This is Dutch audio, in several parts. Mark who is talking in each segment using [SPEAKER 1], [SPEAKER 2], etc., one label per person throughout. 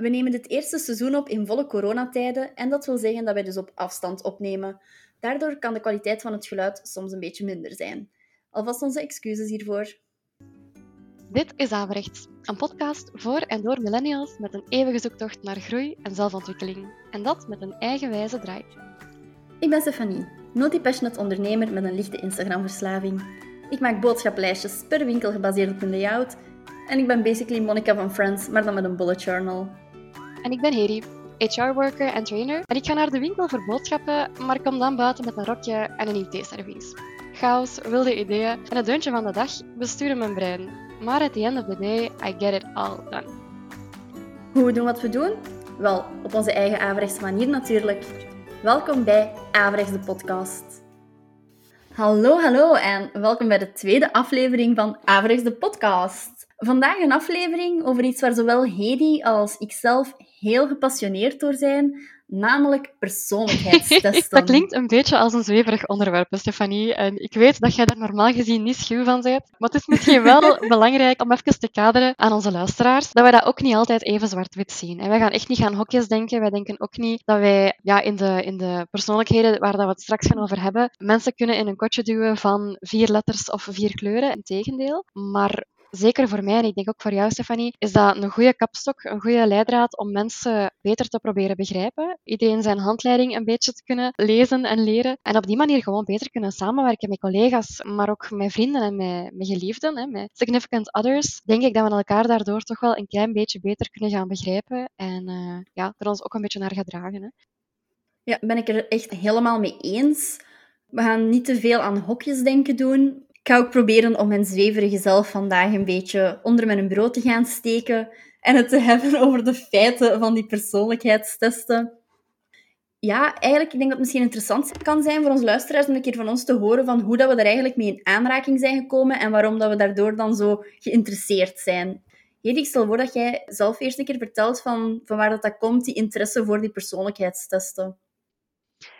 [SPEAKER 1] We nemen dit eerste seizoen op in volle coronatijden en dat wil zeggen dat wij dus op afstand opnemen. Daardoor kan de kwaliteit van het geluid soms een beetje minder zijn. Alvast onze excuses hiervoor.
[SPEAKER 2] Dit is Averechts, een podcast voor en door millennials met een eeuwige zoektocht naar groei en zelfontwikkeling. En dat met een eigenwijze draai.
[SPEAKER 1] Ik ben Stefanie, multi-passionate ondernemer met een lichte Instagram-verslaving. Ik maak boodschaplijstjes per winkel gebaseerd op een layout en ik ben basically Monica van Friends, maar dan met een bullet journal.
[SPEAKER 2] En ik ben Heri, HR-worker en trainer. En ik ga naar de winkel voor boodschappen, maar kom dan buiten met een rokje en een IT-service. Chaos, wilde ideeën en het deuntje van de dag besturen mijn brein. Maar at the end of the day, I get it all done.
[SPEAKER 1] Hoe we doen wat we doen? Wel, op onze eigen averechtse manier natuurlijk. Welkom bij Averechts de podcast. Hallo, hallo en welkom bij de tweede aflevering van Averechts de podcast. Vandaag een aflevering over iets waar zowel Hedy als ikzelf heel gepassioneerd door zijn, namelijk persoonlijkheidstesten.
[SPEAKER 2] dat klinkt een beetje als een zweverig onderwerp, Stefanie. En ik weet dat jij daar normaal gezien niet schuw van bent. Maar het is misschien wel belangrijk om even te kaderen aan onze luisteraars, dat wij dat ook niet altijd even zwart-wit zien. En wij gaan echt niet gaan hokjes denken. Wij denken ook niet dat wij ja, in, de, in de persoonlijkheden waar dat we het straks gaan over hebben, mensen kunnen in een kotje duwen van vier letters of vier kleuren. Integendeel. Maar zeker voor mij, en ik denk ook voor jou, Stefanie, is dat een goede kapstok, een goede leidraad om mensen beter te proberen begrijpen. Iedereen zijn handleiding een beetje te kunnen lezen en leren. En op die manier gewoon beter kunnen samenwerken met collega's, maar ook met vrienden en met, met geliefden, hè, met significant others. Denk ik dat we elkaar daardoor toch wel een klein beetje beter kunnen gaan begrijpen en uh, ja, er ons ook een beetje naar gedragen. Hè.
[SPEAKER 1] Ja, ben ik er echt helemaal mee eens. We gaan niet te veel aan hokjes denken doen. Ik ga ook proberen om mijn zweverige zelf vandaag een beetje onder mijn bureau te gaan steken en het te hebben over de feiten van die persoonlijkheidstesten. Ja, eigenlijk, ik denk dat het misschien interessant kan zijn voor onze luisteraars om een keer van ons te horen van hoe dat we daar eigenlijk mee in aanraking zijn gekomen en waarom dat we daardoor dan zo geïnteresseerd zijn. Heet, ik stel voor dat jij zelf eerst een keer vertelt van, van waar dat, dat komt, die interesse voor die persoonlijkheidstesten.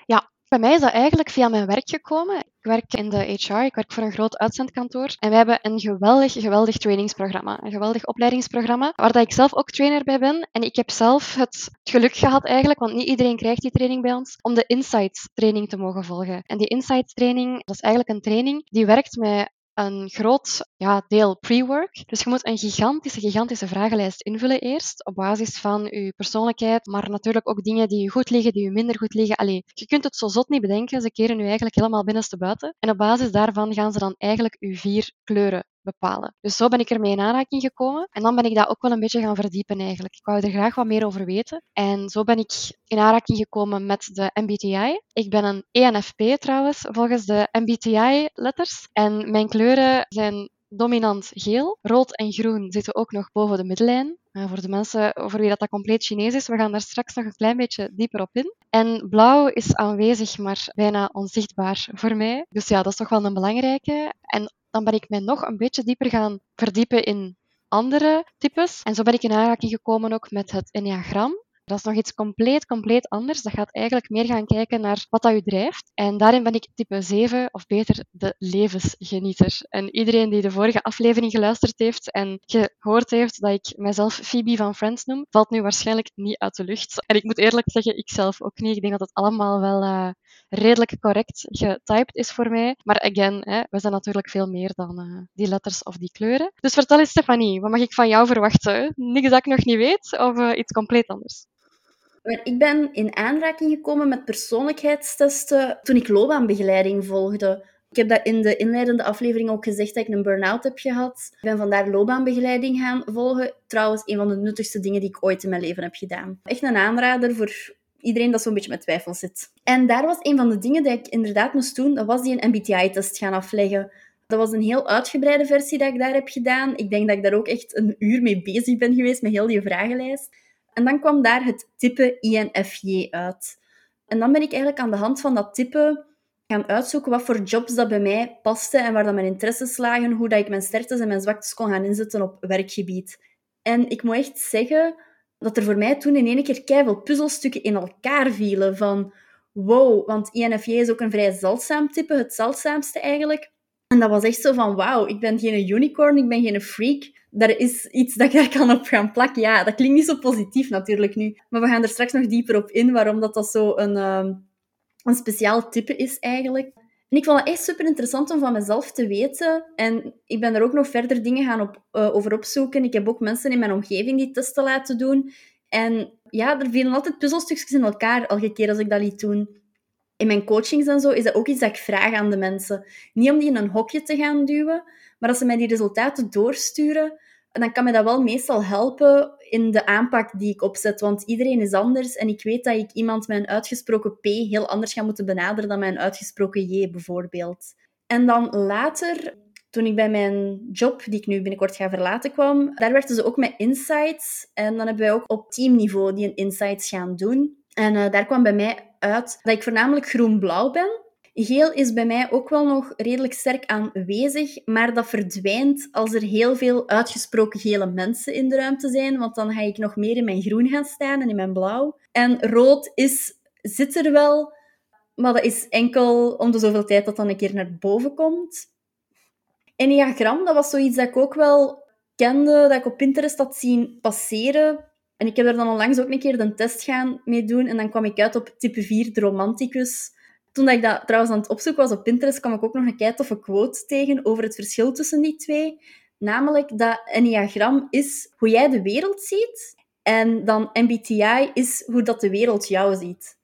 [SPEAKER 2] Ja, bij mij is dat eigenlijk via mijn werk gekomen. Ik werk in de HR, ik werk voor een groot uitzendkantoor. En wij hebben een geweldig, geweldig trainingsprogramma. Een geweldig opleidingsprogramma, waar ik zelf ook trainer bij ben. En ik heb zelf het geluk gehad eigenlijk, want niet iedereen krijgt die training bij ons, om de Insights training te mogen volgen. En die Insights training, dat is eigenlijk een training die werkt met een groot ja, deel pre-work. Dus je moet een gigantische, gigantische vragenlijst invullen eerst, op basis van je persoonlijkheid, maar natuurlijk ook dingen die je goed liggen, die je minder goed liggen. Allee, je kunt het zo zot niet bedenken, ze keren je eigenlijk helemaal binnenste buiten. En op basis daarvan gaan ze dan eigenlijk je vier kleuren bepalen. Dus zo ben ik ermee in aanraking gekomen. En dan ben ik dat ook wel een beetje gaan verdiepen eigenlijk. Ik wou er graag wat meer over weten. En zo ben ik in aanraking gekomen met de MBTI. Ik ben een ENFP trouwens, volgens de MBTI-letters. En mijn kleuren zijn dominant geel. Rood en groen zitten ook nog boven de middellijn. Uh, voor de mensen voor wie dat, dat compleet Chinees is, we gaan daar straks nog een klein beetje dieper op in. En blauw is aanwezig, maar bijna onzichtbaar voor mij. Dus ja, dat is toch wel een belangrijke. En dan ben ik mij nog een beetje dieper gaan verdiepen in andere types. En zo ben ik in aanraking gekomen ook met het Enneagram. Dat is nog iets compleet, compleet anders. Dat gaat eigenlijk meer gaan kijken naar wat dat u drijft. En daarin ben ik type 7, of beter de levensgenieter. En iedereen die de vorige aflevering geluisterd heeft en gehoord heeft dat ik mezelf Phoebe van Friends noem, valt nu waarschijnlijk niet uit de lucht. En ik moet eerlijk zeggen, ik zelf ook niet. Ik denk dat het allemaal wel uh, redelijk correct getyped is voor mij. Maar again, hè, we zijn natuurlijk veel meer dan uh, die letters of die kleuren. Dus vertel eens, Stefanie, wat mag ik van jou verwachten? Niks dat ik nog niet weet of uh, iets compleet anders?
[SPEAKER 1] Ik ben in aanraking gekomen met persoonlijkheidstesten toen ik loopbaanbegeleiding volgde. Ik heb dat in de inleidende aflevering ook gezegd dat ik een burn-out heb gehad. Ik ben vandaar loopbaanbegeleiding gaan volgen. Trouwens, een van de nuttigste dingen die ik ooit in mijn leven heb gedaan. Echt een aanrader voor iedereen dat zo'n beetje met twijfel zit. En daar was een van de dingen die ik inderdaad moest doen, dat was die een MBTI-test gaan afleggen. Dat was een heel uitgebreide versie dat ik daar heb gedaan. Ik denk dat ik daar ook echt een uur mee bezig ben geweest met heel die vragenlijst. En dan kwam daar het type INFJ uit. En dan ben ik eigenlijk aan de hand van dat type gaan uitzoeken wat voor jobs dat bij mij pasten en waar dat mijn interesses lagen, hoe dat ik mijn sterktes en mijn zwaktes kon gaan inzetten op werkgebied. En ik moet echt zeggen dat er voor mij toen in één keer keihard puzzelstukken in elkaar vielen van wow, want INFJ is ook een vrij zeldzaam type, het zeldzaamste eigenlijk. En dat was echt zo van, wauw, ik ben geen unicorn, ik ben geen freak. Daar is iets dat ik daar kan op gaan plakken. Ja, dat klinkt niet zo positief natuurlijk nu. Maar we gaan er straks nog dieper op in, waarom dat, dat zo een, uh, een speciaal type is eigenlijk. En ik vond het echt super interessant om van mezelf te weten. En ik ben er ook nog verder dingen gaan op, uh, over opzoeken. Ik heb ook mensen in mijn omgeving die testen laten doen. En ja, er vielen altijd puzzelstukjes in elkaar elke keer als ik dat liet doen. In mijn coachings en zo is dat ook iets dat ik vraag aan de mensen. Niet om die in een hokje te gaan duwen, maar als ze mij die resultaten doorsturen, dan kan me dat wel meestal helpen in de aanpak die ik opzet. Want iedereen is anders en ik weet dat ik iemand met een uitgesproken P heel anders ga moeten benaderen dan mijn uitgesproken J bijvoorbeeld. En dan later, toen ik bij mijn job, die ik nu binnenkort ga verlaten, kwam, daar werkten ze ook met insights. En dan hebben wij ook op teamniveau die een insights gaan doen. En uh, daar kwam bij mij uit dat ik voornamelijk groen-blauw ben. Geel is bij mij ook wel nog redelijk sterk aanwezig, maar dat verdwijnt als er heel veel uitgesproken gele mensen in de ruimte zijn, want dan ga ik nog meer in mijn groen gaan staan en in mijn blauw. En rood is, zit er wel, maar dat is enkel om de zoveel tijd dat dan een keer naar boven komt. Enneagram, dat was zoiets dat ik ook wel kende, dat ik op Pinterest had zien passeren. En ik heb er dan onlangs ook een keer de test gaan mee doen en dan kwam ik uit op type 4, de romanticus. Toen ik dat trouwens aan het opzoeken was op Pinterest, kwam ik ook nog een kei toffe quote tegen over het verschil tussen die twee. Namelijk dat Enneagram is hoe jij de wereld ziet en dan MBTI is hoe dat de wereld jou ziet.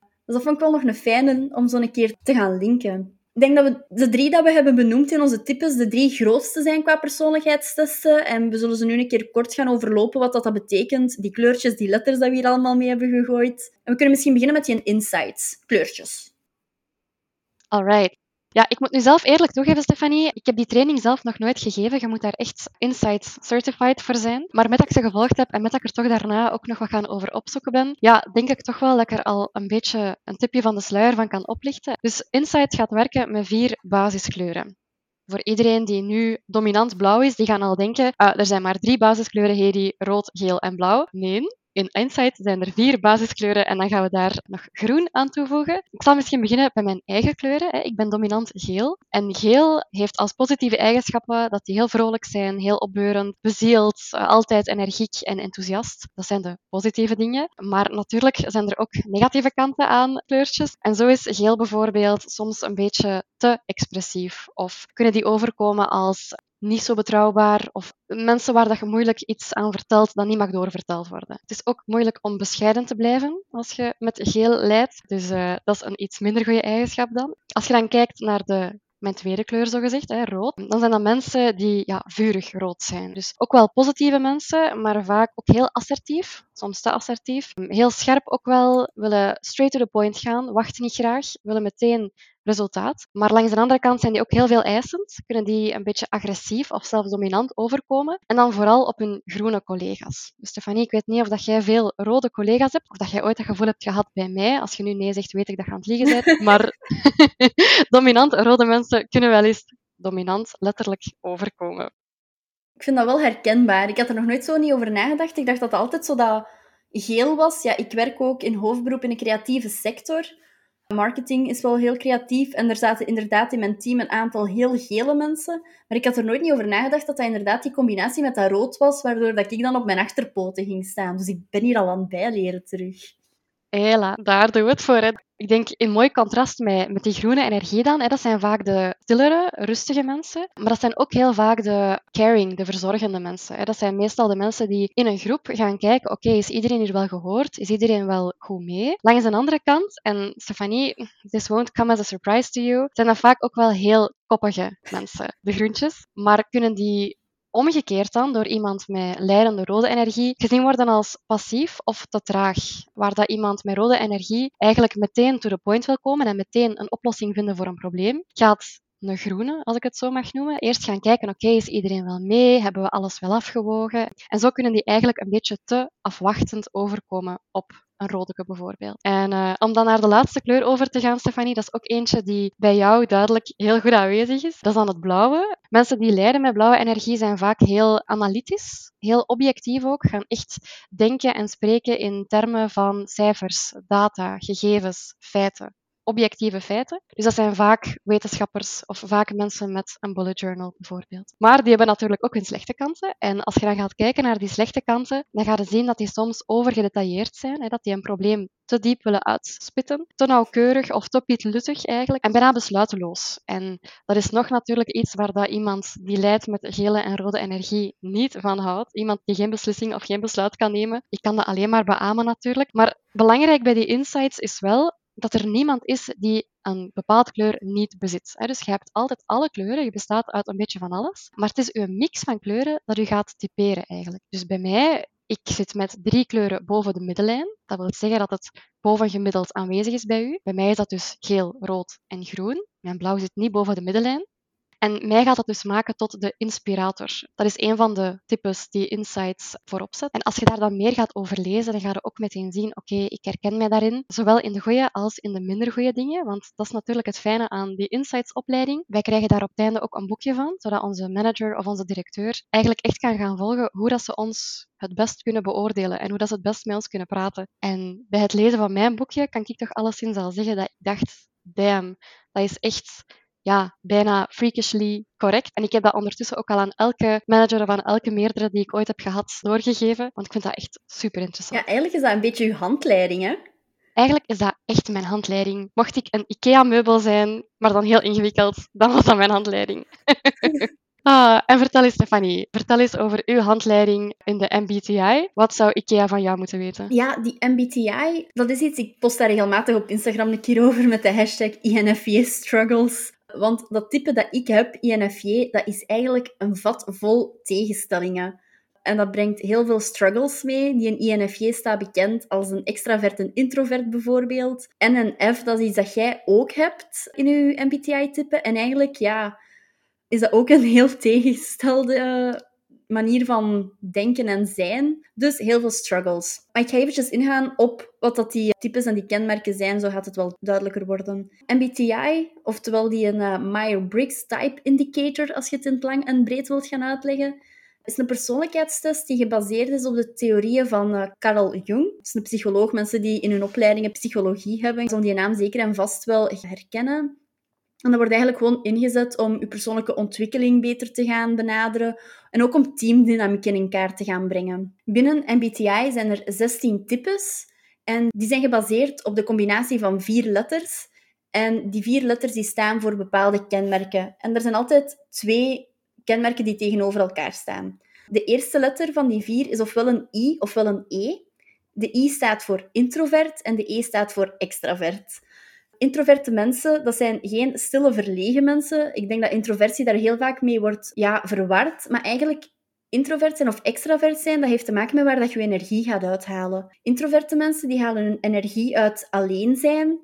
[SPEAKER 1] Dus dat vond ik wel nog een fijne om zo een keer te gaan linken. Ik denk dat we de drie dat we hebben benoemd in onze types de drie grootste zijn qua persoonlijkheidstesten. En we zullen ze nu een keer kort gaan overlopen wat dat, dat betekent. Die kleurtjes, die letters dat we hier allemaal mee hebben gegooid. En we kunnen misschien beginnen met die insights. Kleurtjes.
[SPEAKER 2] Alright. Ja, ik moet nu zelf eerlijk toegeven, Stefanie. Ik heb die training zelf nog nooit gegeven. Je moet daar echt Insights Certified voor zijn. Maar met dat ik ze gevolgd heb en met dat ik er toch daarna ook nog wat gaan over opzoeken ben, ja, denk ik toch wel dat ik er al een beetje een tipje van de sluier van kan oplichten. Dus Insight gaat werken met vier basiskleuren. Voor iedereen die nu dominant blauw is, die gaan al denken, ah, er zijn maar drie basiskleuren, Hedy, rood, geel en blauw. Nee, in Insight zijn er vier basiskleuren en dan gaan we daar nog groen aan toevoegen. Ik zal misschien beginnen bij mijn eigen kleuren. Ik ben dominant geel. En geel heeft als positieve eigenschappen dat die heel vrolijk zijn, heel opbeurend, bezield, altijd energiek en enthousiast. Dat zijn de positieve dingen. Maar natuurlijk zijn er ook negatieve kanten aan kleurtjes. En zo is geel bijvoorbeeld soms een beetje te expressief. Of kunnen die overkomen als niet zo betrouwbaar of mensen waar dat je moeilijk iets aan vertelt dat niet mag doorverteld worden. Het is ook moeilijk om bescheiden te blijven als je met geel leidt. Dus uh, dat is een iets minder goede eigenschap dan. Als je dan kijkt naar de mijn tweede kleur, zo gezegd, hè, rood, dan zijn dat mensen die ja, vurig rood zijn. Dus ook wel positieve mensen, maar vaak ook heel assertief, soms te assertief. Heel scherp ook wel, willen straight to the point gaan, wachten niet graag, willen meteen resultaat. Maar langs de andere kant zijn die ook heel veel eisend, kunnen die een beetje agressief of zelfs dominant overkomen. En dan vooral op hun groene collega's. Dus Stefanie, ik weet niet of dat jij veel rode collega's hebt, of dat jij ooit dat gevoel hebt gehad bij mij. Als je nu nee zegt, weet ik dat je aan het liegen bent. Maar dominant rode mensen kunnen wel eens dominant letterlijk overkomen.
[SPEAKER 1] Ik vind dat wel herkenbaar. Ik had er nog nooit zo niet over nagedacht. Ik dacht dat het altijd zo dat geel was. Ja, ik werk ook in hoofdberoep in de creatieve sector. Marketing is wel heel creatief en er zaten inderdaad in mijn team een aantal heel gele mensen. Maar ik had er nooit niet over nagedacht dat dat inderdaad die combinatie met dat rood was, waardoor dat ik dan op mijn achterpoten ging staan. Dus ik ben hier al aan het bijleren terug.
[SPEAKER 2] Hela, daar doen we het voor. Hè. Ik denk in mooi contrast met, met die groene energie dan. Hè, dat zijn vaak de stillere, rustige mensen. Maar dat zijn ook heel vaak de caring, de verzorgende mensen. Hè. Dat zijn meestal de mensen die in een groep gaan kijken, oké, is iedereen hier wel gehoord? Is iedereen wel goed mee? Langs een andere kant, en Stefanie, this won't come as a surprise to you, zijn dat vaak ook wel heel koppige mensen, de groentjes. Maar kunnen die omgekeerd dan door iemand met leidende rode energie gezien worden als passief of te traag. Waar dat iemand met rode energie eigenlijk meteen to the point wil komen en meteen een oplossing vinden voor een probleem, gaat een groene, als ik het zo mag noemen. Eerst gaan kijken, oké, is iedereen wel mee? Hebben we alles wel afgewogen? En zo kunnen die eigenlijk een beetje te afwachtend overkomen op een rode bijvoorbeeld. En uh, om dan naar de laatste kleur over te gaan, Stefanie, dat is ook eentje die bij jou duidelijk heel goed aanwezig is. Dat is dan het blauwe. Mensen die lijden met blauwe energie zijn vaak heel analytisch, heel objectief ook, gaan echt denken en spreken in termen van cijfers, data, gegevens, feiten objectieve feiten. Dus dat zijn vaak wetenschappers of vaak mensen met een bullet journal bijvoorbeeld. Maar die hebben natuurlijk ook hun slechte kanten. En als je dan gaat kijken naar die slechte kanten, dan ga je zien dat die soms overgedetailleerd zijn. Hè, dat die een probleem te diep willen uitspitten, te nauwkeurig of te pietluttig eigenlijk, en bijna besluiteloos. En dat is nog natuurlijk iets waar dat iemand die leidt met gele en rode energie niet van houdt. Iemand die geen beslissing of geen besluit kan nemen. Ik kan dat alleen maar beamen natuurlijk. Maar belangrijk bij die insights is wel dat er niemand is die een bepaald kleur niet bezit. Dus je hebt altijd alle kleuren, je bestaat uit een beetje van alles, maar het is uw mix van kleuren dat u gaat typeren eigenlijk. Dus bij mij, ik zit met drie kleuren boven de middellijn. Dat wil zeggen dat het bovengemiddeld aanwezig is bij u. Bij mij is dat dus geel, rood en groen. Mijn blauw zit niet boven de middellijn. En mij gaat dat dus maken tot de inspirator. Dat is een van de types die Insights voorop zet. En als je daar dan meer gaat over lezen, dan ga je ook meteen zien, oké, ik herken mij daarin, zowel in de goede als in de minder goede dingen. Want dat is natuurlijk het fijne aan die Insights-opleiding. Wij krijgen daar op het einde ook een boekje van, zodat onze manager of onze directeur eigenlijk echt kan gaan volgen hoe dat ze ons het best kunnen beoordelen en hoe dat ze het best met ons kunnen praten. En bij het lezen van mijn boekje kan ik toch alleszins al zeggen dat ik dacht, damn, dat is echt ja, bijna freakishly correct. En ik heb dat ondertussen ook al aan elke manager of aan elke meerdere die ik ooit heb gehad doorgegeven, want ik vind dat echt super interessant.
[SPEAKER 1] Ja, eigenlijk is dat een beetje uw handleiding, hè?
[SPEAKER 2] Eigenlijk is dat echt mijn handleiding. Mocht ik een IKEA-meubel zijn, maar dan heel ingewikkeld, dan was dat mijn handleiding. ah, en vertel eens, Stefanie, vertel eens over uw handleiding in de MBTI. Wat zou IKEA van jou moeten weten?
[SPEAKER 1] Ja, die MBTI, dat is iets, ik post daar regelmatig op Instagram een keer over met de hashtag INFJ struggles. Want dat type dat ik heb, INFJ, dat is eigenlijk een vat vol tegenstellingen. En dat brengt heel veel struggles mee. Die een INFJ staat bekend als een extravert en introvert bijvoorbeeld. En een F, dat is iets dat jij ook hebt in je MBTI-type. En eigenlijk, ja, is dat ook een heel tegengestelde manier van denken en zijn. Dus heel veel struggles. Maar ik ga eventjes ingaan op wat dat die types en die kenmerken zijn, zo gaat het wel duidelijker worden. MBTI, oftewel die een uh, Myers-Briggs Type Indicator, als je het in het lang en breed wilt gaan uitleggen, is een persoonlijkheidstest die gebaseerd is op de theorieën van uh, Carl Jung. Dat is een psycholoog. Mensen die in hun opleidingen psychologie hebben, zullen die naam zeker en vast wel herkennen. En dat wordt eigenlijk gewoon ingezet om je persoonlijke ontwikkeling beter te gaan benaderen en ook om teamdynamiek in kaart te gaan brengen. Binnen MBTI zijn er 16 types en die zijn gebaseerd op de combinatie van vier letters. En die vier letters die staan voor bepaalde kenmerken. En er zijn altijd twee kenmerken die tegenover elkaar staan. De eerste letter van die vier is ofwel een I ofwel een E. De I staat voor introvert en de E staat voor extravert introverte mensen, dat zijn geen stille, verlegen mensen. Ik denk dat introversie daar heel vaak mee wordt ja, verward. Maar eigenlijk, introvert zijn of extravert zijn, dat heeft te maken met waar dat je energie gaat uithalen. Introverte mensen die halen hun energie uit alleen zijn,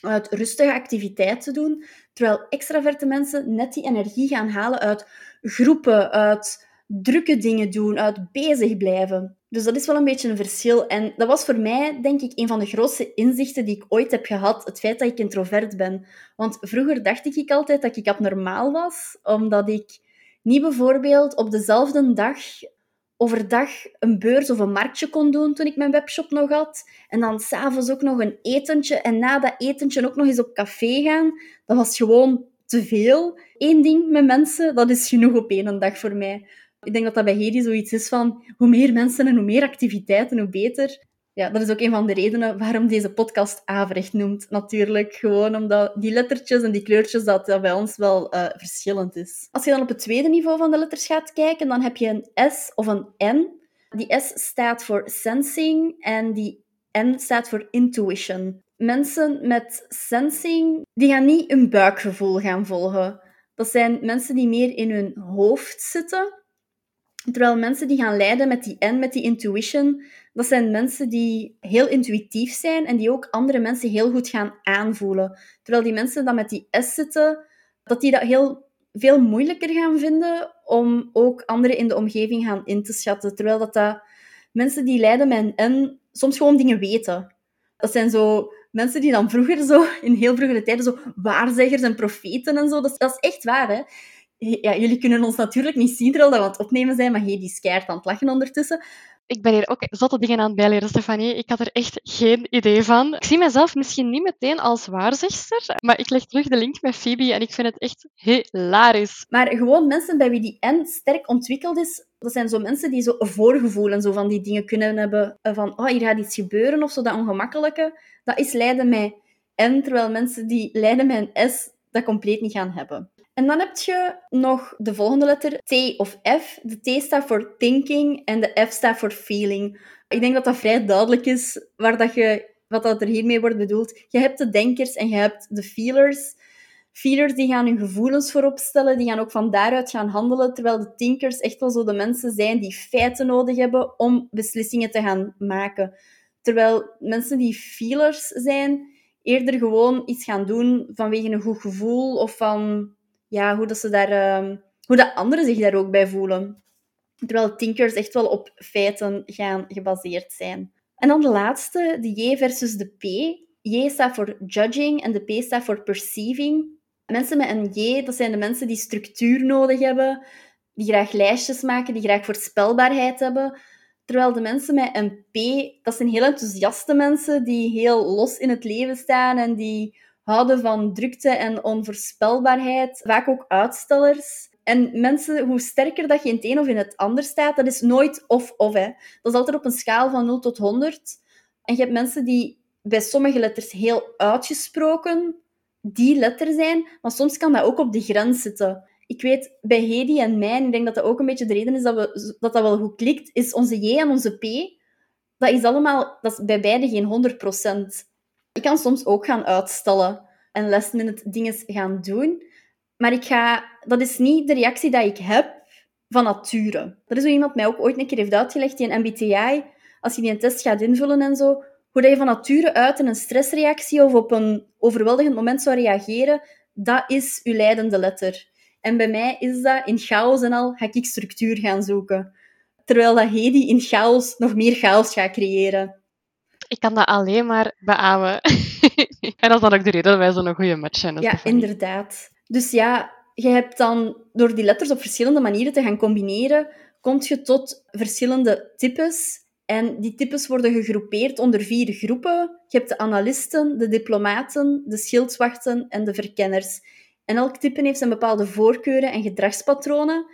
[SPEAKER 1] uit rustige activiteiten doen, terwijl extraverte mensen net die energie gaan halen uit groepen, uit drukke dingen doen, uit bezig blijven. Dus dat is wel een beetje een verschil. En dat was voor mij, denk ik, een van de grootste inzichten die ik ooit heb gehad. Het feit dat ik introvert ben. Want vroeger dacht ik altijd dat ik abnormaal was, omdat ik niet bijvoorbeeld op dezelfde dag overdag een beurs of een marktje kon doen toen ik mijn webshop nog had. En dan s'avonds ook nog een etentje. En na dat etentje ook nog eens op café gaan. Dat was gewoon te veel. Eén ding met mensen, dat is genoeg op één dag voor mij. Ik denk dat dat bij Hedy zoiets is van hoe meer mensen en hoe meer activiteiten, hoe beter. Ja, dat is ook een van de redenen waarom deze podcast Averecht noemt, natuurlijk. Gewoon omdat die lettertjes en die kleurtjes, dat, dat bij ons wel uh, verschillend is. Als je dan op het tweede niveau van de letters gaat kijken, dan heb je een S of een N. Die S staat voor sensing en die N staat voor intuition. Mensen met sensing, die gaan niet hun buikgevoel gaan volgen. Dat zijn mensen die meer in hun hoofd zitten Terwijl mensen die gaan leiden met die N, met die intuition, dat zijn mensen die heel intuïtief zijn en die ook andere mensen heel goed gaan aanvoelen. Terwijl die mensen die met die S zitten, dat die dat heel veel moeilijker gaan vinden om ook anderen in de omgeving gaan in te schatten. Terwijl dat, dat mensen die leiden met een N soms gewoon dingen weten. Dat zijn zo mensen die dan vroeger zo, in heel vroegere tijden, zo waarzeggers en profeten en zo. Dat, dat is echt waar, hè ja, jullie kunnen ons natuurlijk niet zien terwijl we aan het opnemen zijn, maar Hedy is keihard aan het lachen ondertussen.
[SPEAKER 2] ik ben hier ook zotte dingen aan het bijleren, Stefanie. Ik had er echt geen idee van. Ik zie mezelf misschien niet meteen als waarzegster, maar ik leg terug de link met Phoebe en ik vind het echt hilarisch.
[SPEAKER 1] Maar gewoon mensen bij wie die N sterk ontwikkeld is, dat zijn zo mensen die zo een voorgevoel en zo van die dingen kunnen hebben. eh, Van, oh, hier gaat iets gebeuren of zo, dat ongemakkelijke. Dat is lijden met N, terwijl mensen die lijden met een S dat compleet niet gaan hebben. En dan heb je nog de volgende letter, T of F. De T staat voor thinking en de F staat voor feeling. Ik denk dat dat vrij duidelijk is waar dat je, wat dat er hiermee wordt bedoeld. Je hebt de denkers en je hebt de feelers. Feelers die gaan hun gevoelens voorop stellen, die gaan ook van daaruit gaan handelen, terwijl de thinkers echt wel zo de mensen zijn die feiten nodig hebben om beslissingen te gaan maken. Terwijl mensen die feelers zijn, eerder gewoon iets gaan doen vanwege een goed gevoel of van ja, hoe, dat ze daar, ehm, hoe dat anderen zich daar ook bij voelen. Terwijl thinkers echt wel op feiten gaan gebaseerd zijn. En dan de laatste, de J versus de P. J staat voor judging en de P staat voor perceiving. Mensen met een J, dat zijn de mensen die structuur nodig hebben, die graag lijstjes maken, die graag voorspelbaarheid hebben. Terwijl de mensen met een P, dat zijn heel enthousiaste mensen die heel los in het leven staan en die houden van drukte en onvoorspelbaarheid. Vaak ook uitstellers. En mensen, hoe sterker dat je in het een of in het ander staat, dat is nooit of-of. Dat is altijd op een schaal van 0 tot 100. En je hebt mensen die bij sommige letters heel uitgesproken die letter zijn, maar soms kan dat ook op de grens zitten. Ik weet, bij Hedy en mij, en ik denk dat dat ook een beetje de reden is dat we, dat, dat wel goed klikt, is onze J en onze P, dat is allemaal, dat is bij beide geen 100%. Ik kan soms ook gaan uitstellen en last minute dingen gaan doen, maar ik ga, dat is niet de reactie die ik heb van nature. Dat is hoe iemand mij ook ooit een keer heeft uitgelegd, die een MBTI, als je die een test gaat invullen en zo, hoe dat je van nature uit in een stressreactie of op een overweldigend moment zou reageren, dat is uw leidende letter. En bij mij is dat, in chaos en al, ga ik structuur gaan zoeken. Terwijl dat Hedy in chaos nog meer chaos gaat creëren.
[SPEAKER 2] Ik kan dat alleen maar beamen. en dat is dan ook de reden dat wij zo'n goede match zijn.
[SPEAKER 1] Ja, inderdaad. Dus ja, je hebt dan, door die letters op verschillende manieren te gaan combineren, kom je tot verschillende types. En die types worden gegroepeerd onder vier groepen. Je hebt de analisten, de diplomaten, de schildwachten en de verkenners. En elk type heeft zijn bepaalde voorkeuren en gedragspatronen.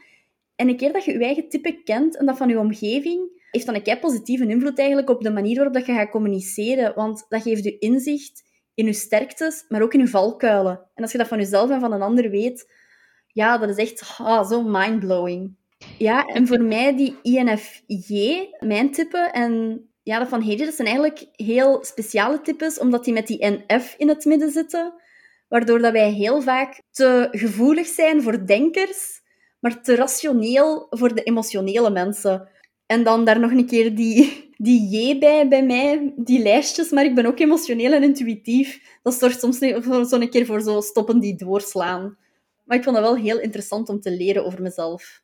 [SPEAKER 1] En een keer dat je je eigen type kent en dat van je omgeving, heeft dan een kei positieve invloed eigenlijk op de manier waarop dat je gaat communiceren. Want dat geeft je inzicht in je sterktes, maar ook in je valkuilen. En als je dat van jezelf en van een ander weet, ja, dat is echt ah, zo mindblowing. Ja, en voor mij die INFJ, mijn type, en ja, dat van Hedy, dat zijn eigenlijk heel speciale types, omdat die met die NF in het midden zitten, waardoor dat wij heel vaak te gevoelig zijn voor denkers, maar te rationeel voor de emotionele mensen. En dan daar nog een keer die, die J bij, bij mij, die lijstjes, maar ik ben ook emotioneel en intuïtief. Dat zorgt soms voor zo'n keer voor zo stoppen die doorslaan. Maar ik vond dat wel heel interessant om te leren over mezelf.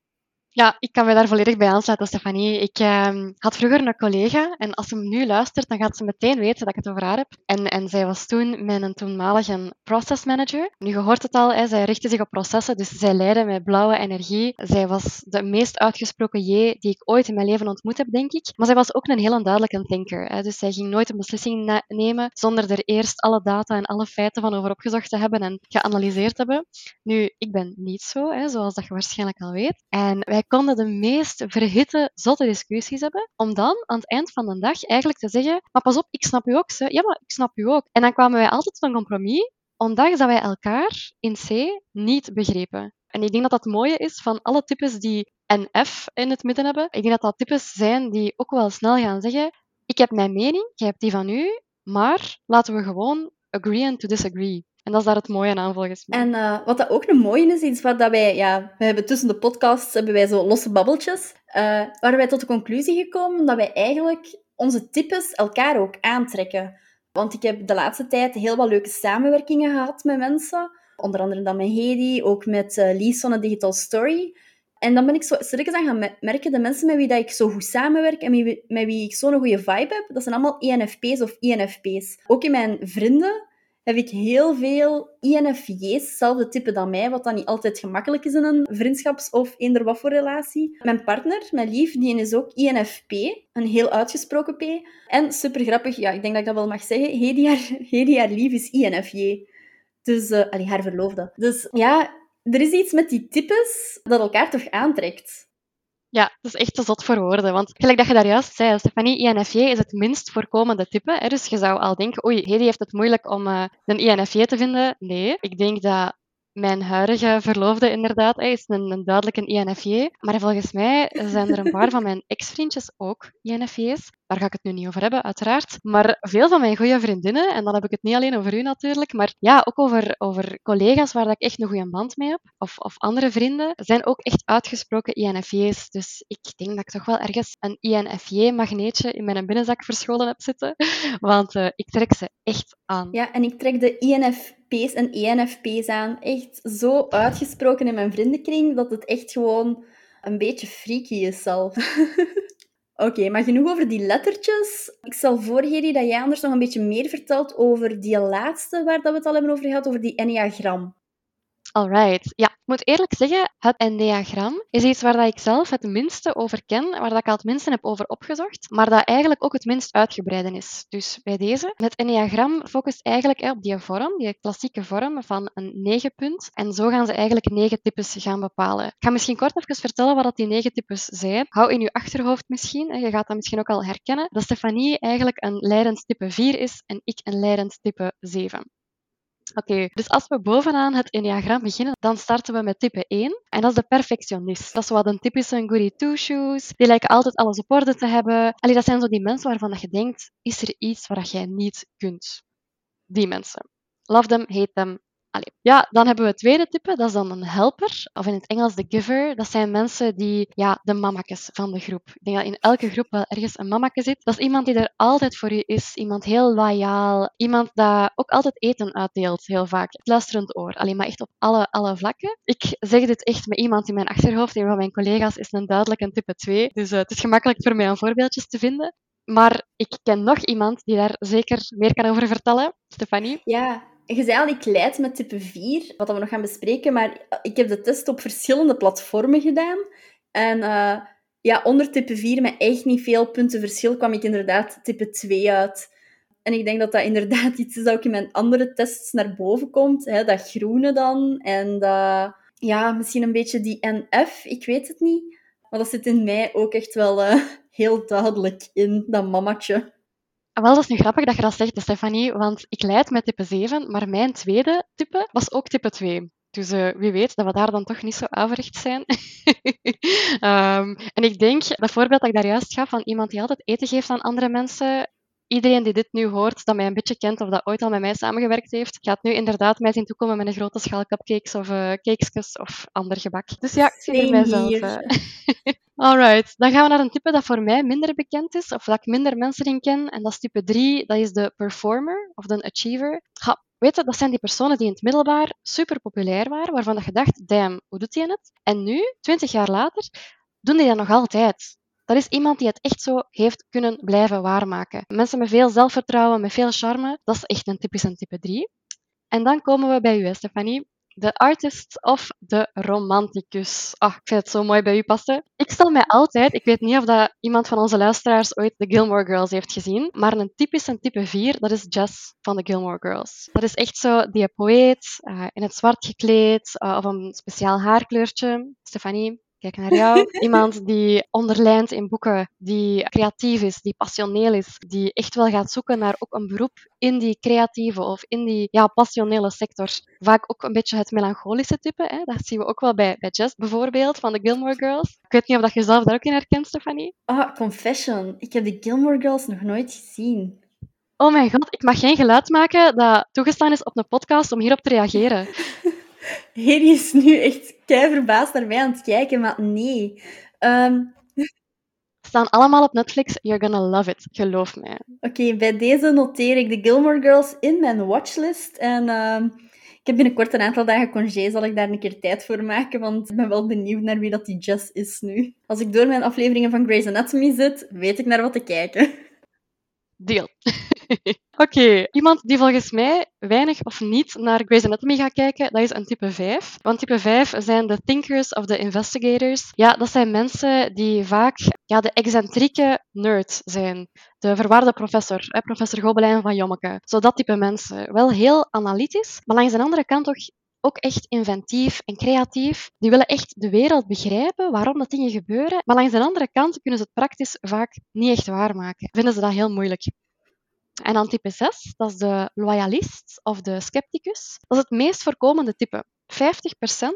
[SPEAKER 2] Ja, ik kan me daar volledig bij aansluiten, Stefanie. Ik ehm, had vroeger een collega en als ze nu luistert, dan gaat ze meteen weten dat ik het over haar heb. En, en zij was toen mijn toenmalige process manager. Nu, je hoort het al, zij richtte zich op processen, dus zij leidde met blauwe energie. Zij was de meest uitgesproken J die ik ooit in mijn leven ontmoet heb, denk ik. Maar zij was ook een heel duidelijke thinker. Hè, dus zij ging nooit een beslissing nemen zonder er eerst alle data en alle feiten van over opgezocht te hebben en geanalyseerd te hebben. Nu, ik ben niet zo, hè, zoals dat je waarschijnlijk al weet. En wij konden de meest verhitte, zotte discussies hebben, om dan aan het eind van de dag eigenlijk te zeggen, maar pas op, ik snap u ook. Ze. Ja, maar ik snap u ook. En dan kwamen wij altijd tot een compromis, ondanks dat wij elkaar in C niet begrepen. En ik denk dat dat het mooie is van alle types die een F in het midden hebben. Ik denk dat dat types zijn die ook wel snel gaan zeggen, ik heb mijn mening, jij hebt die van u, maar laten we gewoon agree to disagree. En dat is daar het mooie aan volgens mij.
[SPEAKER 1] En uh, wat dat ook een mooie is, iets wat dat wij, ja, we hebben tussen de podcasts hebben wij zo losse babbeltjes, uh, waar wij tot de conclusie gekomen dat wij eigenlijk onze types elkaar ook aantrekken. Want ik heb de laatste tijd heel wat leuke samenwerkingen gehad met mensen, onder andere dan met Hedy, ook met uh, Lies van de Digital Story. En dan ben ik zo stilletjes aan gaan merken, de mensen met wie dat ik zo goed samenwerk en met wie, met wie ik zo'n goede vibe heb, dat zijn allemaal ENFP's of INFP's. Ook in mijn vrienden heb ik heel veel INFJ's, hetzelfde type dan mij, wat dan niet altijd gemakkelijk is in een vriendschaps- of eender wat voor relatie. Mijn partner, mijn lief, die is ook INFP, een heel uitgesproken P. En super grappig, ja, ik denk dat ik dat wel mag zeggen, Hedy haar, haar lief is INFJ. Dus, uh, haar verloofde. Dus ja, er is iets met die types dat elkaar toch aantrekt.
[SPEAKER 2] Ja, dat is echt te zot voor woorden. Want gelijk dat je daar juist zei, Stefanie, INFJ is het minst voorkomende type. Hè? Dus je zou al denken, oei, Hedy heeft het moeilijk om uh, een INFJ te vinden. Nee, ik denk dat mijn huidige verloofde inderdaad hij is een, duidelijk een INFJ. Maar volgens mij zijn er een paar van mijn ex-vriendjes ook INFJ's. Daar ga ik het nu niet over hebben, uiteraard. Maar veel van mijn goede vriendinnen, en dan heb ik het niet alleen over u natuurlijk, maar ja, ook over, over collega's waar ik echt een goede band mee heb, of, of andere vrienden, zijn ook echt uitgesproken INFJ's. Dus ik denk dat ik toch wel ergens een INFJ-magneetje in mijn binnenzak verscholen heb zitten. Want uh, ik trek ze echt aan.
[SPEAKER 1] Ja, en ik trek de INFP's en ENFP's aan. Echt zo uitgesproken in mijn vriendenkring dat het echt gewoon een beetje freaky is zelf. Oké, maar genoeg over die lettertjes. Ik stel voor, Hedy, dat jij anders nog een beetje meer vertelt over die laatste waar dat we het al hebben over gehad, over die enneagram.
[SPEAKER 2] Alright. Ja, ik moet eerlijk zeggen, het enneagram is iets waar dat ik zelf het minste over ken, waar dat ik al het minste heb over opgezocht, maar dat eigenlijk ook het minst uitgebreide is. Dus bij deze, het enneagram focust eigenlijk op die vorm, die klassieke vorm van een negenpunt. En zo gaan ze eigenlijk negen types gaan bepalen. Ik ga misschien kort even vertellen wat die negen types zijn. Hou in je achterhoofd misschien, je gaat dat misschien ook al herkennen, dat Stefanie eigenlijk een leidend type 4 is en ik een leidend type 7. Oké, dus als we bovenaan het enneagram beginnen, dan starten we met type 1. En dat is de perfectionist. Dat is wat een typische goody two-shoes. Die lijken altijd alles op orde te hebben. Allee, dat zijn zo die mensen waarvan je denkt, is er iets wat jij niet kunt? Die mensen. Love them, hate them, Ja, dan hebben we het tweede type, dat is dan een helper, of in het Engels de giver. Dat zijn mensen die, ja, de mamakes van de groep. Ik denk dat in elke groep wel ergens een mamake zit. Dat is iemand die er altijd voor je is, iemand heel loyaal, iemand dat ook altijd eten uitdeelt, heel vaak. Het luisterend oor, alleen maar echt op alle, alle vlakken. Ik zeg dit echt met iemand in mijn achterhoofd, een van mijn collega's is een duidelijk een type 2, dus uh, het is gemakkelijk voor mij om voorbeeldjes te vinden. Maar ik ken nog iemand die daar zeker meer kan over vertellen. Stefanie?
[SPEAKER 1] Ja, je zei al, ik leid met type 4, wat we nog gaan bespreken, maar ik heb de test op verschillende platformen gedaan. En uh, ja, onder type 4, met echt niet veel punten verschil, kwam ik inderdaad type 2 uit. En ik denk dat dat inderdaad iets is dat ook in mijn andere tests naar boven komt. Hè, dat groene dan. En ja, misschien een beetje die NF, ik weet het niet. Maar dat zit in mij ook echt wel uh, heel duidelijk in, dat mammatje.
[SPEAKER 2] Wel, dat is nu grappig dat je dat zegt, Stefanie, want ik leid met type 7, maar mijn tweede type was ook type 2. Dus uh, wie weet dat we daar dan toch niet zo averecht zijn. um, en ik denk, dat voorbeeld dat ik daar juist gaf van iemand die altijd eten geeft aan andere mensen, iedereen die dit nu hoort, dat mij een beetje kent of dat ooit al met mij samengewerkt heeft, gaat nu inderdaad mij zien toekomen met een grote schaal cupcakes of uh, cakesjes of ander gebak. Dus ja, ik zie er mijzelf. Uh. Alright, dan gaan we naar een type dat voor mij minder bekend is, of dat ik minder mensen in ken. En dat is type 3, dat is de performer of de achiever. Ha, weet je, dat zijn die personen die in het middelbaar super populair waren, waarvan dat je dacht, damn, hoe doet hij het? En nu, 20 jaar later, doen die dat nog altijd. Dat is iemand die het echt zo heeft kunnen blijven waarmaken. Mensen met veel zelfvertrouwen, met veel charme, dat is echt een typische type 3. En dan komen we bij u, Stefanie. De artist of de romanticus. Ah, ik vind het zo mooi bij u passen. Ik stel mij altijd, ik weet niet of dat iemand van onze luisteraars ooit de Gilmore Girls heeft gezien, maar een typische type 4, dat is Jess van de Gilmore Girls. Dat is echt zo die poëet, uh, in het zwart gekleed, uh, of een speciaal haarkleurtje. Stefanie, kijk naar jou. Iemand die onderlijnt in boeken, die creatief is, die passioneel is, die echt wel gaat zoeken naar ook een beroep in die creatieve of in die ja, passionele sector. Vaak ook een beetje het melancholische type. Hè? Dat zien we ook wel bij, bij Jess bijvoorbeeld, van de Gilmore Girls. Ik weet niet of dat je zelf daar ook in herkent, Stefanie.
[SPEAKER 1] Ah, confession. Ik heb de Gilmore Girls nog nooit gezien.
[SPEAKER 2] Oh mijn god, ik mag geen geluid maken dat toegestaan is op een podcast om hierop te reageren.
[SPEAKER 1] Hedy is nu echt kei verbaasd naar mij aan het kijken, maar nee. Um...
[SPEAKER 2] Staan allemaal op Netflix. You're gonna love it. Geloof mij.
[SPEAKER 1] Oké, bij deze noteer ik de Gilmore Girls in mijn watchlist. En uh, ik heb binnenkort een aantal dagen congé. Zal ik daar een keer tijd voor maken? Want ik ben wel benieuwd naar wie dat die Jess is nu. Als ik door mijn afleveringen van Grey's Anatomy zit, weet ik naar wat te kijken.
[SPEAKER 2] Deal. Oké, iemand die volgens mij weinig of niet naar Grey's Anatomy gaat kijken, dat is een type 5. Want type 5 zijn de thinkers of the investigators. Ja, dat zijn mensen die vaak ja, de excentrieke nerd zijn. De verwaarde professor, hè, professor Gobelijn van Jommeke. Zo dat type mensen. Wel heel analytisch, maar langs de andere kant toch ook echt inventief en creatief. Die willen echt de wereld begrijpen, waarom dat dingen gebeuren. Maar langs de andere kant kunnen ze het praktisch vaak niet echt waarmaken. Vinden ze dat heel moeilijk. En dan type 6, dat is de loyalist of de scepticus. Dat is het meest voorkomende type. 50%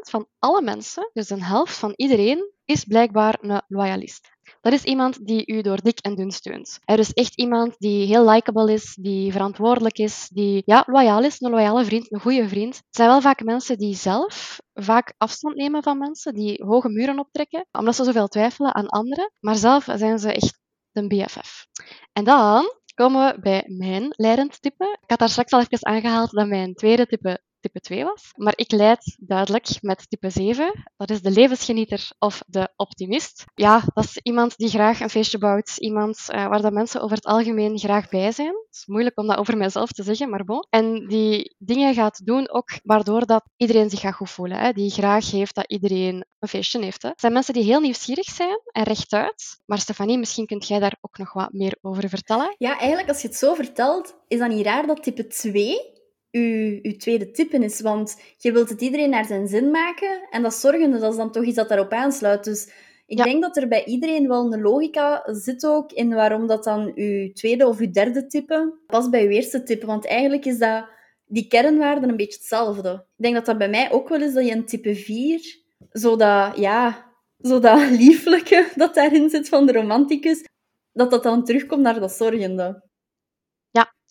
[SPEAKER 2] van alle mensen, dus een helft van iedereen, is blijkbaar een loyalist. Dat is iemand die u door dik en dun steunt. Er is echt iemand die heel likable is, die verantwoordelijk is, die ja, loyaal is, een loyale vriend, een goede vriend. Het zijn wel vaak mensen die zelf vaak afstand nemen van mensen, die hoge muren optrekken, omdat ze zoveel twijfelen aan anderen. Maar zelf zijn ze echt een BFF. En dan komen we bij mijn leidend type. Ik had daar straks al even aangehaald dat mijn tweede type type 2 was. Maar ik leid duidelijk met type 7. Dat is de levensgenieter of de optimist. Ja, dat is iemand die graag een feestje bouwt. Iemand uh, waar dat mensen over het algemeen graag bij zijn. Het is moeilijk om dat over mezelf te zeggen, maar bon. En die dingen gaat doen ook waardoor dat iedereen zich gaat goed voelen. Hè. Die graag heeft dat iedereen een feestje heeft. Hè. Zijn mensen die heel nieuwsgierig zijn en rechtuit. Maar Stefanie, misschien kunt jij daar ook nog wat meer over vertellen.
[SPEAKER 1] Ja, eigenlijk als je het zo vertelt, is dat niet raar dat type 2 uw, uw tweede type is. Want je wilt het iedereen naar zijn zin maken. En dat zorgende, dat is dan toch iets dat daarop aansluit. Dus ik denk dat er bij iedereen wel een logica zit ook in waarom dat dan uw tweede of uw derde type past bij uw eerste type. Want eigenlijk is dat die kernwaarden een beetje hetzelfde. Ik denk dat dat bij mij ook wel is dat je een type 4, zo dat, ja, zo dat lieflijke dat daarin zit van de romanticus, dat dat dan terugkomt naar dat zorgende.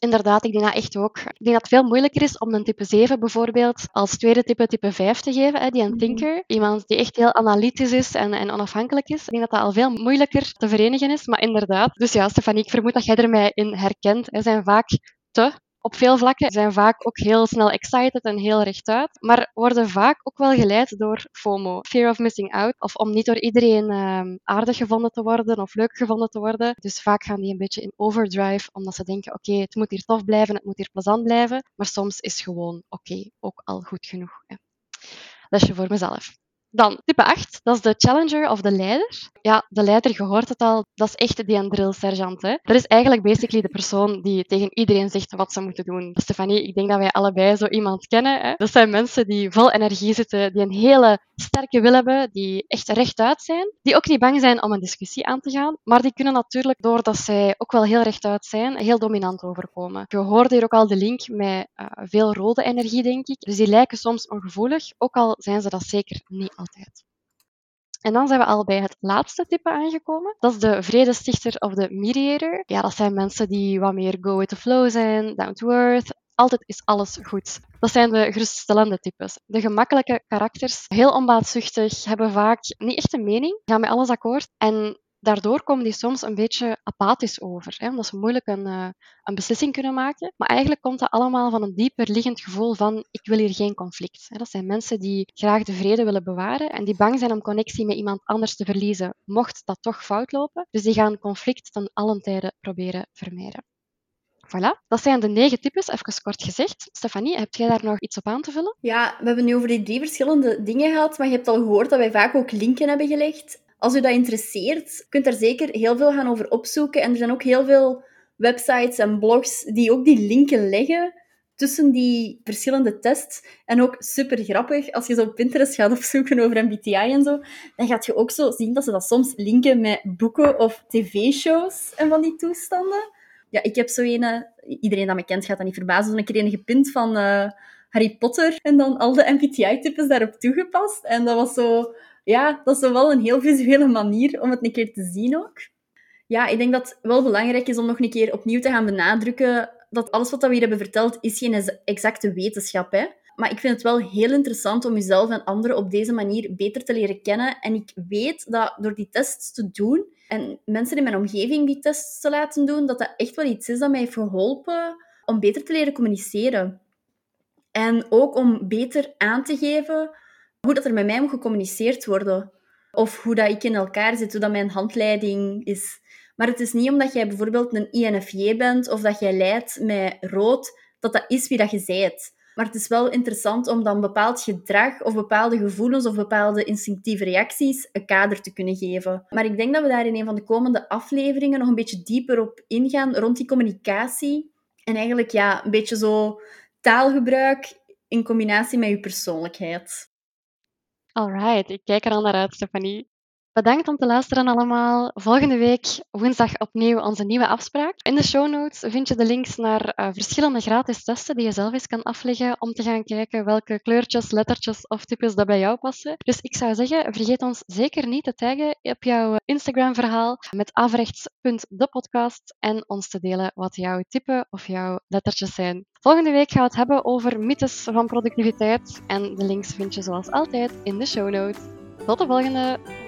[SPEAKER 2] Inderdaad, ik denk dat echt ook. Ik denk dat het veel moeilijker is om een type 7 bijvoorbeeld als tweede type type 5 te geven, hè, die een mhm. thinker. Iemand die echt heel analytisch is en, en onafhankelijk is. Ik denk dat dat al veel moeilijker te verenigen is, maar inderdaad. Dus ja, Stefanie, ik vermoed dat jij er mij in herkent. Er zijn vaak te op veel vlakken zijn vaak ook heel snel excited en heel rechtuit, maar worden vaak ook wel geleid door FOMO, fear of missing out, of om niet door iedereen uh, aardig gevonden te worden of leuk gevonden te worden. Dus vaak gaan die een beetje in overdrive, omdat ze denken, oké, het moet hier tof blijven, het moet hier plezant blijven, maar soms is gewoon oké ook al goed genoeg. Hè. Lesje voor mezelf. Dan type 8, dat is de challenger of de leider. Ja, de leider, je hoort het al, dat is echt de drill sergeant. Hè? Dat is eigenlijk basically de persoon die tegen iedereen zegt wat ze moeten doen. Stefanie, ik denk dat wij allebei zo iemand kennen. Hè? Dat zijn mensen die vol energie zitten, die een hele sterke wil hebben, die echt rechtuit zijn, die ook niet bang zijn om een discussie aan te gaan, maar die kunnen natuurlijk, doordat zij ook wel heel rechtuit zijn, heel dominant overkomen. Je hoorde hier ook al de link met uh, veel rode energie, denk ik. Dus die lijken soms ongevoelig, ook al zijn ze dat zeker niet altijd. En dan zijn we al bij het laatste type aangekomen. Dat is de vredestichter of de mediator. Ja, dat zijn mensen die wat meer go with the flow zijn, down to earth. Altijd is alles goed. Dat zijn de geruststellende types. De gemakkelijke karakters, heel onbaatzuchtig, hebben vaak niet echt een mening, gaan met alles akkoord. En daardoor komen die soms een beetje apathisch over, hè, omdat ze moeilijk een, uh, een beslissing kunnen maken. Maar eigenlijk komt dat allemaal van een dieper liggend gevoel van ik wil hier geen conflict. Hè. Dat zijn mensen die graag de vrede willen bewaren en die bang zijn om connectie met iemand anders te verliezen, mocht dat toch fout lopen. Dus die gaan conflict ten allen tijde proberen vermijden. Voilà, dat zijn de negen types, even kort gezegd. Stefanie, heb jij daar nog iets op aan te vullen?
[SPEAKER 1] Ja, we hebben nu over die drie verschillende dingen gehad, maar je hebt al gehoord dat wij vaak ook linken hebben gelegd als u dat interesseert, kunt er zeker heel veel gaan over opzoeken. En er zijn ook heel veel websites en blogs die ook die linken leggen tussen die verschillende tests. En ook super grappig, als je zo op Pinterest gaat opzoeken over MBTI en zo, dan gaat je ook zo zien dat ze dat soms linken met boeken of tv-shows en van die toestanden. Ja, ik heb zo een, iedereen dat me kent gaat dat niet verbazen, zo'n keer een gepint van uh, Harry Potter en dan al de MBTI-types daarop toegepast. En dat was zo ja, dat is wel een heel visuele manier om het een keer te zien ook. Ja, ik denk dat het wel belangrijk is om nog een keer opnieuw te gaan benadrukken dat alles wat we hier hebben verteld, is geen exacte wetenschap is. Maar ik vind het wel heel interessant om jezelf en anderen op deze manier beter te leren kennen. En ik weet dat door die tests te doen en mensen in mijn omgeving die tests te laten doen, dat dat echt wel iets is dat mij heeft geholpen om beter te leren communiceren. En ook om beter aan te geven hoe dat er met mij moet gecommuniceerd worden. Of hoe dat ik in elkaar zit, hoe dat mijn handleiding is. Maar het is niet omdat jij bijvoorbeeld een INFJ bent of dat jij lijdt met rood, dat dat is wie dat je zijt. Maar het is wel interessant om dan bepaald gedrag of bepaalde gevoelens of bepaalde instinctieve reacties een kader te kunnen geven. Maar ik denk dat we daar in een van de komende afleveringen nog een beetje dieper op ingaan rond die communicatie. En eigenlijk ja, een beetje zo taalgebruik in combinatie met je persoonlijkheid.
[SPEAKER 2] Alright, ik kijk er al naar uit, Stefanie. Bedankt om te luisteren allemaal. Volgende week woensdag opnieuw onze nieuwe afspraak. In de show notes vind je de links naar uh, verschillende gratis testen die je zelf eens kan afleggen om te gaan kijken welke kleurtjes, lettertjes of types dat bij jou passen. Dus ik zou zeggen, vergeet ons zeker niet te taggen op jouw Instagram-verhaal met afrechts.depodcast en ons te delen wat jouw type of jouw lettertjes zijn. Volgende week gaan we het hebben over mythes van productiviteit en de links vind je zoals altijd in de show notes. Tot de volgende!